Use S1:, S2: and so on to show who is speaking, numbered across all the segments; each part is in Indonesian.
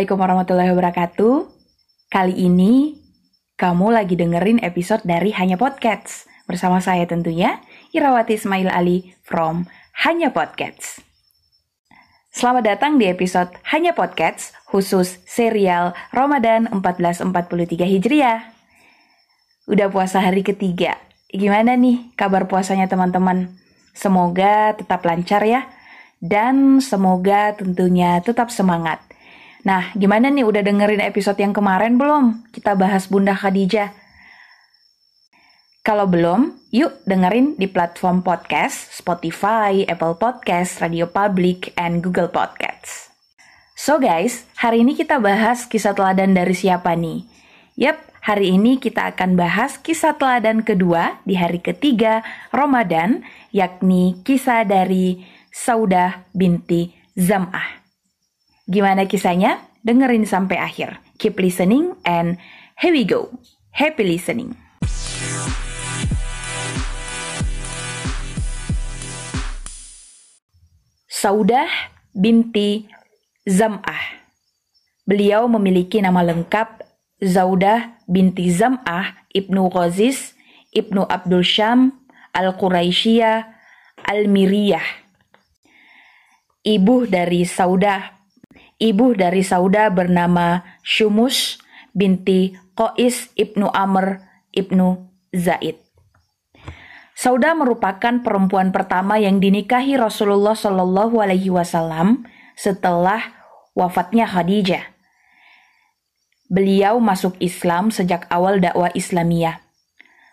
S1: Assalamualaikum warahmatullahi wabarakatuh. Kali ini kamu lagi dengerin episode dari Hanya Podcast bersama saya tentunya Irawati Ismail Ali from Hanya Podcast. Selamat datang di episode Hanya Podcast khusus serial Ramadan 1443 Hijriah. Udah puasa hari ketiga. Gimana nih kabar puasanya teman-teman? Semoga tetap lancar ya. Dan semoga tentunya tetap semangat. Nah, gimana nih udah dengerin episode yang kemarin belum? Kita bahas Bunda Khadijah. Kalau belum, yuk dengerin di platform podcast Spotify, Apple Podcast, Radio Public, and Google Podcasts. So guys, hari ini kita bahas kisah teladan dari siapa nih? Yap, hari ini kita akan bahas kisah teladan kedua di hari ketiga Ramadan, yakni kisah dari Saudah binti Zam'ah. Gimana kisahnya? Dengerin sampai akhir. Keep listening and here we go. Happy listening. Saudah binti Zam'ah. Beliau memiliki nama lengkap Zaudah binti Zam'ah Ibnu Ghazis Ibnu Abdul Syam Al-Quraisyiyah Al-Miriyah. Ibu dari Saudah ibu dari Sauda bernama Shumus binti Qais ibnu Amr ibnu Zaid. Sauda merupakan perempuan pertama yang dinikahi Rasulullah Shallallahu Alaihi Wasallam setelah wafatnya Khadijah. Beliau masuk Islam sejak awal dakwah Islamiyah.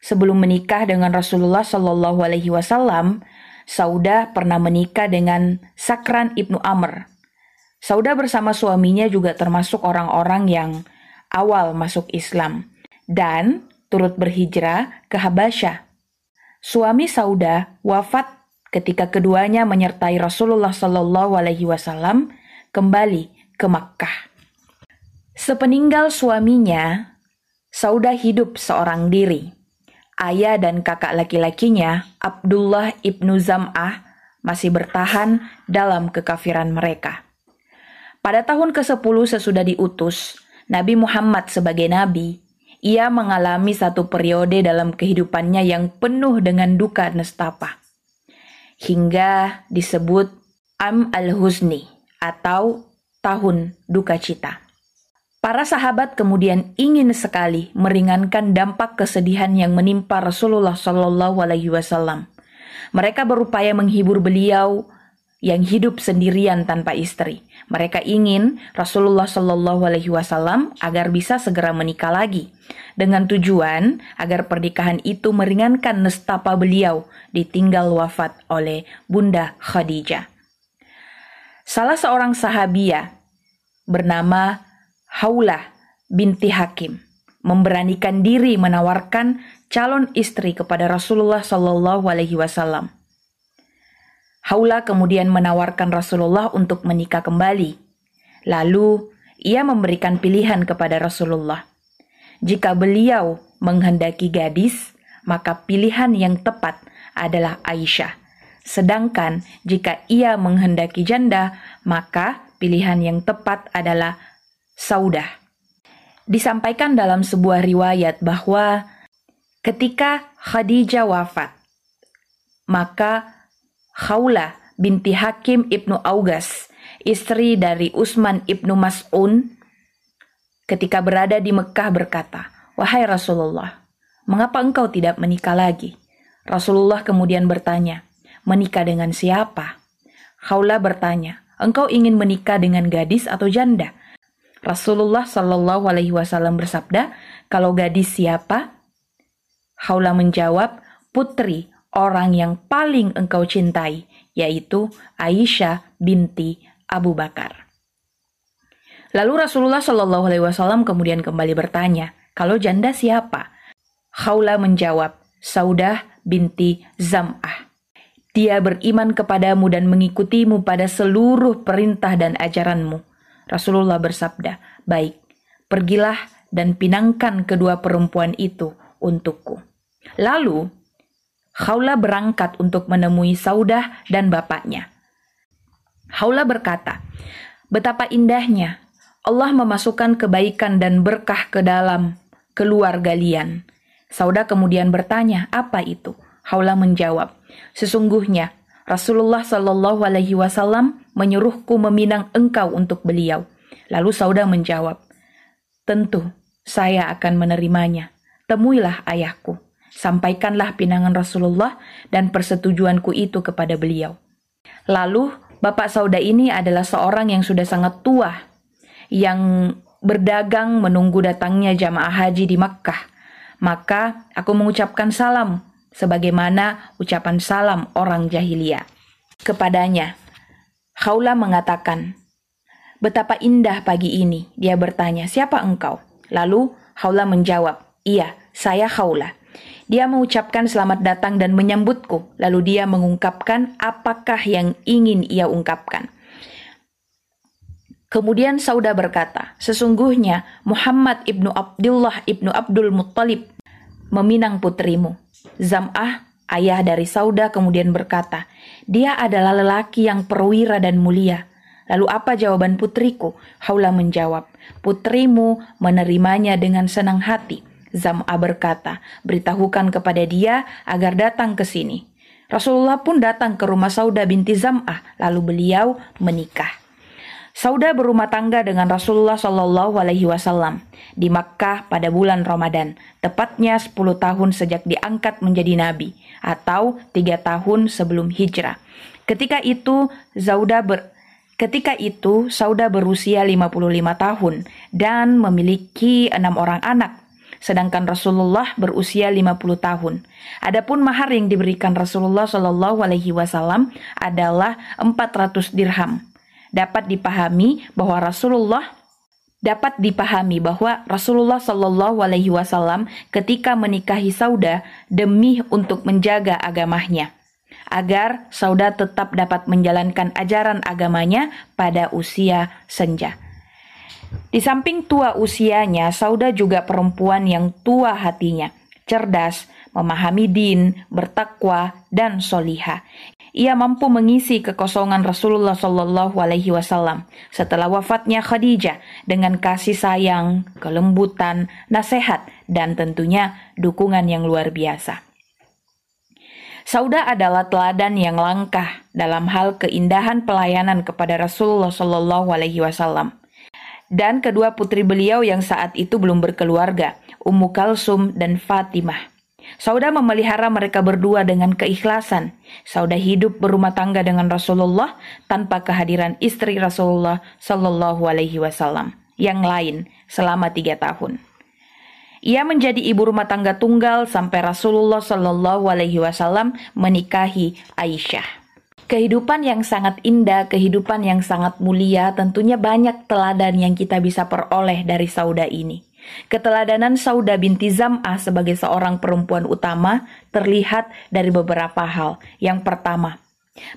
S1: Sebelum menikah dengan Rasulullah Shallallahu Alaihi Wasallam, Sauda pernah menikah dengan Sakran ibnu Amr Sauda bersama suaminya juga termasuk orang-orang yang awal masuk Islam dan turut berhijrah ke Habasyah. Suami Sauda wafat ketika keduanya menyertai Rasulullah Shallallahu Alaihi Wasallam kembali ke Makkah. Sepeninggal suaminya, Sauda hidup seorang diri. Ayah dan kakak laki-lakinya, Abdullah ibnu Zam'ah, masih bertahan dalam kekafiran mereka. Pada tahun ke-10 sesudah diutus, Nabi Muhammad sebagai nabi, ia mengalami satu periode dalam kehidupannya yang penuh dengan duka nestapa. Hingga disebut Am al-Huzni atau tahun duka cita. Para sahabat kemudian ingin sekali meringankan dampak kesedihan yang menimpa Rasulullah Shallallahu Alaihi Wasallam. Mereka berupaya menghibur beliau yang hidup sendirian tanpa istri. Mereka ingin Rasulullah Shallallahu Alaihi Wasallam agar bisa segera menikah lagi, dengan tujuan agar pernikahan itu meringankan nestapa beliau ditinggal wafat oleh Bunda Khadijah. Salah seorang sahabia bernama Haulah binti Hakim memberanikan diri menawarkan calon istri kepada Rasulullah Shallallahu Alaihi Wasallam. Haula kemudian menawarkan Rasulullah untuk menikah kembali. Lalu ia memberikan pilihan kepada Rasulullah. Jika beliau menghendaki gadis, maka pilihan yang tepat adalah Aisyah. Sedangkan jika ia menghendaki janda, maka pilihan yang tepat adalah Saudah. Disampaikan dalam sebuah riwayat bahwa ketika Khadijah wafat, maka Khawla binti Hakim ibnu Augas, istri dari Usman ibnu Mas'un, ketika berada di Mekah berkata, Wahai Rasulullah, mengapa engkau tidak menikah lagi? Rasulullah kemudian bertanya, menikah dengan siapa? Khawla bertanya, engkau ingin menikah dengan gadis atau janda? Rasulullah Shallallahu Alaihi Wasallam bersabda, kalau gadis siapa? Khawla menjawab, putri orang yang paling engkau cintai, yaitu Aisyah binti Abu Bakar. Lalu Rasulullah Shallallahu Alaihi Wasallam kemudian kembali bertanya, kalau janda siapa? Khawla menjawab, Saudah binti Zam'ah. Dia beriman kepadamu dan mengikutimu pada seluruh perintah dan ajaranmu. Rasulullah bersabda, baik, pergilah dan pinangkan kedua perempuan itu untukku. Lalu Haula berangkat untuk menemui Saudah dan bapaknya. Haula berkata, Betapa indahnya Allah memasukkan kebaikan dan berkah ke dalam keluarga kalian. Sauda kemudian bertanya, apa itu? Haula menjawab, sesungguhnya Rasulullah Shallallahu Alaihi Wasallam menyuruhku meminang engkau untuk beliau. Lalu Sauda menjawab, tentu saya akan menerimanya. Temuilah ayahku, sampaikanlah pinangan Rasulullah dan persetujuanku itu kepada beliau. Lalu Bapak Sauda ini adalah seorang yang sudah sangat tua, yang berdagang menunggu datangnya jamaah haji di Makkah. Maka aku mengucapkan salam sebagaimana ucapan salam orang jahiliyah. Kepadanya, Khawla mengatakan, Betapa indah pagi ini. Dia bertanya, siapa engkau? Lalu Khawla menjawab, iya, saya Khawla. Dia mengucapkan selamat datang dan menyambutku. Lalu dia mengungkapkan apakah yang ingin ia ungkapkan. Kemudian Sauda berkata, sesungguhnya Muhammad ibnu Abdullah ibnu Abdul Muttalib meminang putrimu. Zam'ah, ayah dari Sauda kemudian berkata, dia adalah lelaki yang perwira dan mulia. Lalu apa jawaban putriku? Haula menjawab, putrimu menerimanya dengan senang hati. Zam'ah berkata, beritahukan kepada dia agar datang ke sini. Rasulullah pun datang ke rumah Sauda binti Zam'ah, lalu beliau menikah. Sauda berumah tangga dengan Rasulullah Shallallahu Alaihi Wasallam di Makkah pada bulan Ramadan, tepatnya 10 tahun sejak diangkat menjadi nabi atau tiga tahun sebelum hijrah. Ketika itu Sauda ber, Ketika itu, Sauda berusia 55 tahun dan memiliki enam orang anak, sedangkan Rasulullah berusia 50 tahun. Adapun mahar yang diberikan Rasulullah Shallallahu Alaihi Wasallam adalah 400 dirham dapat dipahami bahwa Rasulullah dapat dipahami bahwa Rasulullah Shallallahu Alaihi Wasallam ketika menikahi Sauda demi untuk menjaga agamanya, agar Sauda tetap dapat menjalankan ajaran agamanya pada usia senja. Di samping tua usianya, Sauda juga perempuan yang tua hatinya, cerdas, memahami din, bertakwa, dan soliha ia mampu mengisi kekosongan Rasulullah Shallallahu Alaihi Wasallam setelah wafatnya Khadijah dengan kasih sayang, kelembutan, nasihat, dan tentunya dukungan yang luar biasa. Sauda adalah teladan yang langkah dalam hal keindahan pelayanan kepada Rasulullah Shallallahu Alaihi Wasallam. Dan kedua putri beliau yang saat itu belum berkeluarga, Ummu Kalsum dan Fatimah. Sauda memelihara mereka berdua dengan keikhlasan. Sauda hidup berumah tangga dengan Rasulullah tanpa kehadiran istri Rasulullah Shallallahu Alaihi Wasallam yang lain selama tiga tahun. Ia menjadi ibu rumah tangga tunggal sampai Rasulullah Shallallahu Alaihi Wasallam menikahi Aisyah. Kehidupan yang sangat indah, kehidupan yang sangat mulia, tentunya banyak teladan yang kita bisa peroleh dari Sauda ini. Keteladanan Sauda binti Zam'ah sebagai seorang perempuan utama terlihat dari beberapa hal. Yang pertama,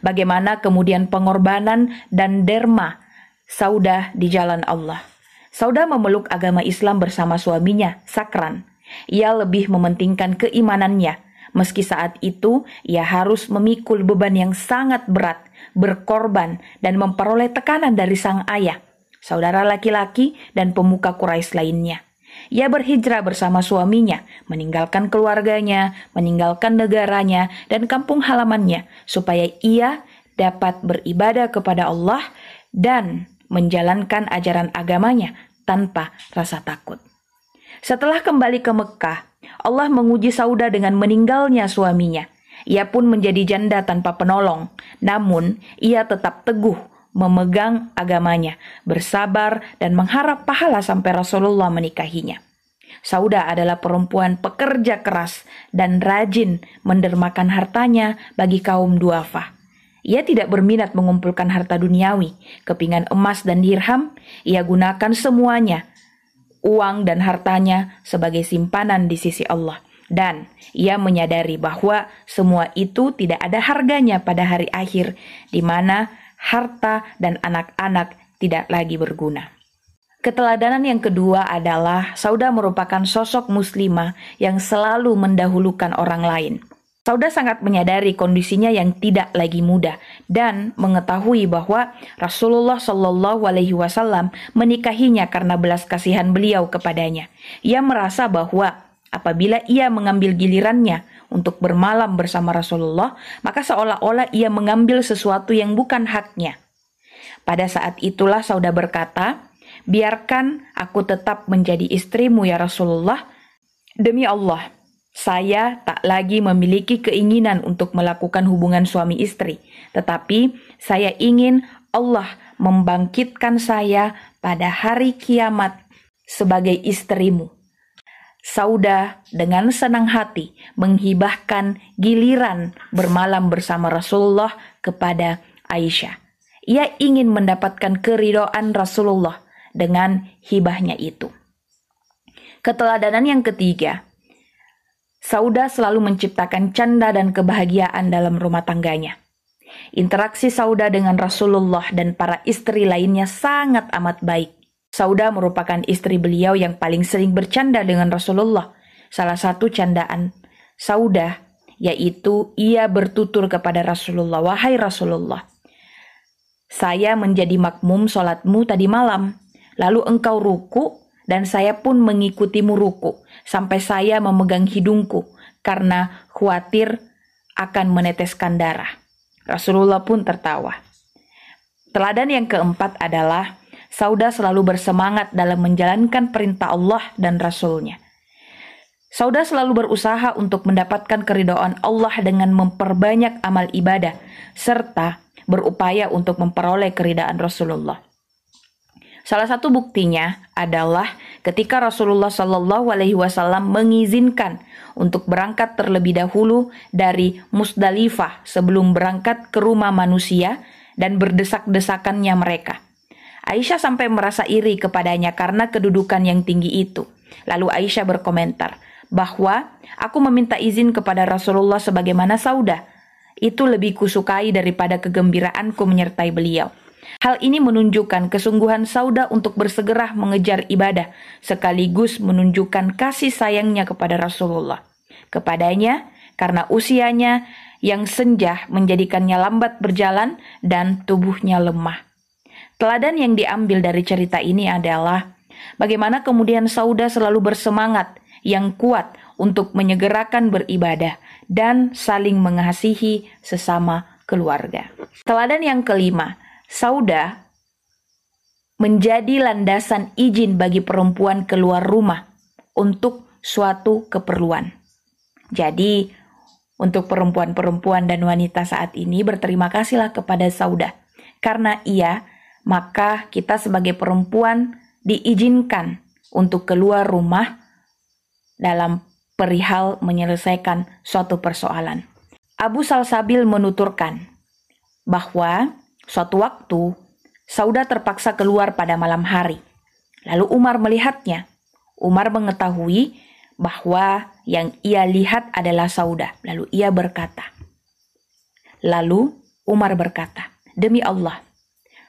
S1: bagaimana kemudian pengorbanan dan derma Sauda di jalan Allah. Sauda memeluk agama Islam bersama suaminya, Sakran. Ia lebih mementingkan keimanannya, meski saat itu ia harus memikul beban yang sangat berat, berkorban, dan memperoleh tekanan dari sang ayah, saudara laki-laki, dan pemuka Quraisy lainnya. Ia berhijrah bersama suaminya, meninggalkan keluarganya, meninggalkan negaranya, dan kampung halamannya, supaya ia dapat beribadah kepada Allah dan menjalankan ajaran agamanya tanpa rasa takut. Setelah kembali ke Mekah, Allah menguji Sauda dengan meninggalnya suaminya. Ia pun menjadi janda tanpa penolong, namun ia tetap teguh memegang agamanya, bersabar, dan mengharap pahala sampai Rasulullah menikahinya. Sauda adalah perempuan pekerja keras dan rajin mendermakan hartanya bagi kaum duafa. Ia tidak berminat mengumpulkan harta duniawi, kepingan emas dan dirham, ia gunakan semuanya, uang dan hartanya sebagai simpanan di sisi Allah. Dan ia menyadari bahwa semua itu tidak ada harganya pada hari akhir, di mana harta, dan anak-anak tidak lagi berguna. Keteladanan yang kedua adalah Sauda merupakan sosok muslimah yang selalu mendahulukan orang lain. Sauda sangat menyadari kondisinya yang tidak lagi mudah dan mengetahui bahwa Rasulullah Shallallahu Alaihi Wasallam menikahinya karena belas kasihan beliau kepadanya. Ia merasa bahwa apabila ia mengambil gilirannya untuk bermalam bersama Rasulullah, maka seolah-olah ia mengambil sesuatu yang bukan haknya. Pada saat itulah Sauda berkata, "Biarkan aku tetap menjadi istrimu ya Rasulullah. Demi Allah, saya tak lagi memiliki keinginan untuk melakukan hubungan suami istri, tetapi saya ingin Allah membangkitkan saya pada hari kiamat sebagai istrimu. Sauda dengan senang hati menghibahkan giliran bermalam bersama Rasulullah kepada Aisyah. Ia ingin mendapatkan keridoan Rasulullah dengan hibahnya itu. Keteladanan yang ketiga, Sauda selalu menciptakan canda dan kebahagiaan dalam rumah tangganya. Interaksi Sauda dengan Rasulullah dan para istri lainnya sangat amat baik. Sauda merupakan istri beliau yang paling sering bercanda dengan Rasulullah. Salah satu candaan Sauda yaitu ia bertutur kepada Rasulullah, "Wahai Rasulullah, saya menjadi makmum sholatmu tadi malam, lalu engkau ruku dan saya pun mengikutimu ruku sampai saya memegang hidungku karena khawatir akan meneteskan darah. Rasulullah pun tertawa. Teladan yang keempat adalah Sauda selalu bersemangat dalam menjalankan perintah Allah dan Rasulnya. Sauda selalu berusaha untuk mendapatkan keridhaan Allah dengan memperbanyak amal ibadah, serta berupaya untuk memperoleh keridhaan Rasulullah. Salah satu buktinya adalah ketika Rasulullah Shallallahu Alaihi Wasallam mengizinkan untuk berangkat terlebih dahulu dari Musdalifah sebelum berangkat ke rumah manusia dan berdesak-desakannya mereka. Aisyah sampai merasa iri kepadanya karena kedudukan yang tinggi itu. Lalu Aisyah berkomentar bahwa aku meminta izin kepada Rasulullah sebagaimana sauda. Itu lebih kusukai daripada kegembiraanku menyertai beliau. Hal ini menunjukkan kesungguhan Sauda untuk bersegera mengejar ibadah, sekaligus menunjukkan kasih sayangnya kepada Rasulullah. Kepadanya, karena usianya yang senja menjadikannya lambat berjalan dan tubuhnya lemah. Teladan yang diambil dari cerita ini adalah bagaimana kemudian Sauda selalu bersemangat yang kuat untuk menyegerakan beribadah dan saling mengasihi sesama keluarga. Teladan yang kelima, Sauda menjadi landasan izin bagi perempuan keluar rumah untuk suatu keperluan. Jadi, untuk perempuan-perempuan dan wanita saat ini berterima kasihlah kepada Sauda. Karena ia, maka kita sebagai perempuan diizinkan untuk keluar rumah dalam perihal menyelesaikan suatu persoalan. Abu Salsabil menuturkan bahwa Suatu waktu, Sauda terpaksa keluar pada malam hari. Lalu Umar melihatnya. Umar mengetahui bahwa yang ia lihat adalah Sauda. Lalu ia berkata, Lalu Umar berkata, Demi Allah,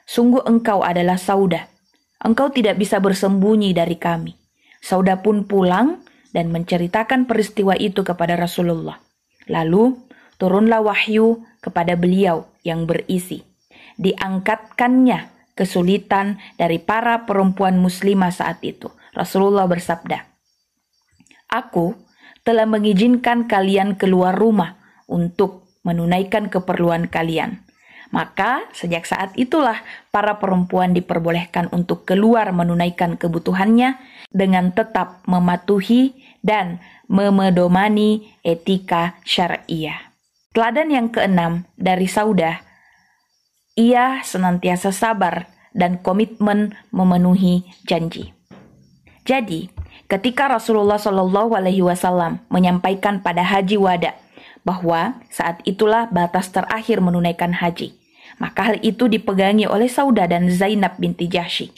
S1: sungguh engkau adalah Sauda. Engkau tidak bisa bersembunyi dari kami. Sauda pun pulang dan menceritakan peristiwa itu kepada Rasulullah. Lalu turunlah wahyu kepada beliau yang berisi, diangkatkannya kesulitan dari para perempuan muslimah saat itu. Rasulullah bersabda, Aku telah mengizinkan kalian keluar rumah untuk menunaikan keperluan kalian. Maka sejak saat itulah para perempuan diperbolehkan untuk keluar menunaikan kebutuhannya dengan tetap mematuhi dan memedomani etika syariah. Teladan yang keenam dari Saudah ia senantiasa sabar dan komitmen memenuhi janji. Jadi, ketika Rasulullah Shallallahu Alaihi Wasallam menyampaikan pada Haji Wada bahwa saat itulah batas terakhir menunaikan haji, maka hal itu dipegangi oleh Sauda dan Zainab binti Jahsy.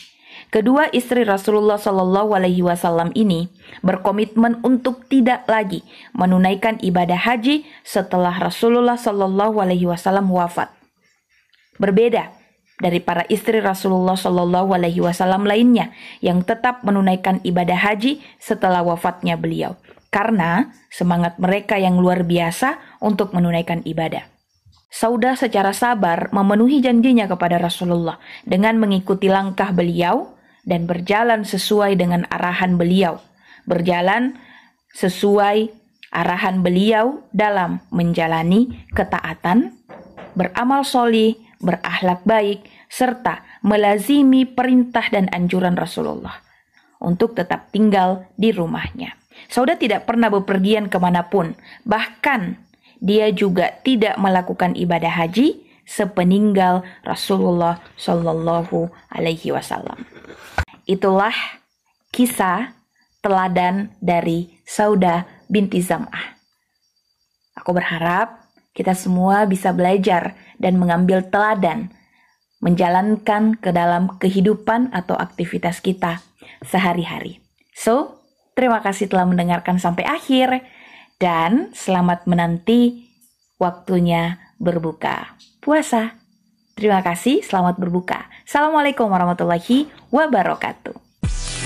S1: Kedua istri Rasulullah Shallallahu Alaihi Wasallam ini berkomitmen untuk tidak lagi menunaikan ibadah haji setelah Rasulullah Shallallahu Alaihi Wasallam wafat. Berbeda dari para istri Rasulullah Shallallahu Alaihi Wasallam lainnya yang tetap menunaikan ibadah haji setelah wafatnya beliau. karena semangat mereka yang luar biasa untuk menunaikan ibadah. Saudah secara sabar memenuhi janjinya kepada Rasulullah dengan mengikuti langkah beliau dan berjalan sesuai dengan arahan beliau. Berjalan sesuai arahan beliau dalam menjalani ketaatan, beramal soli, berakhlak baik, serta melazimi perintah dan anjuran Rasulullah untuk tetap tinggal di rumahnya. Sauda tidak pernah bepergian ke mana pun, bahkan dia juga tidak melakukan ibadah haji sepeninggal Rasulullah Shallallahu Alaihi Wasallam. Itulah kisah teladan dari Sauda binti Zam'ah. Aku berharap kita semua bisa belajar dan mengambil teladan menjalankan ke dalam kehidupan atau aktivitas kita sehari-hari. So, terima kasih telah mendengarkan sampai akhir dan selamat menanti waktunya berbuka puasa. Terima kasih, selamat berbuka. Assalamualaikum warahmatullahi wabarakatuh.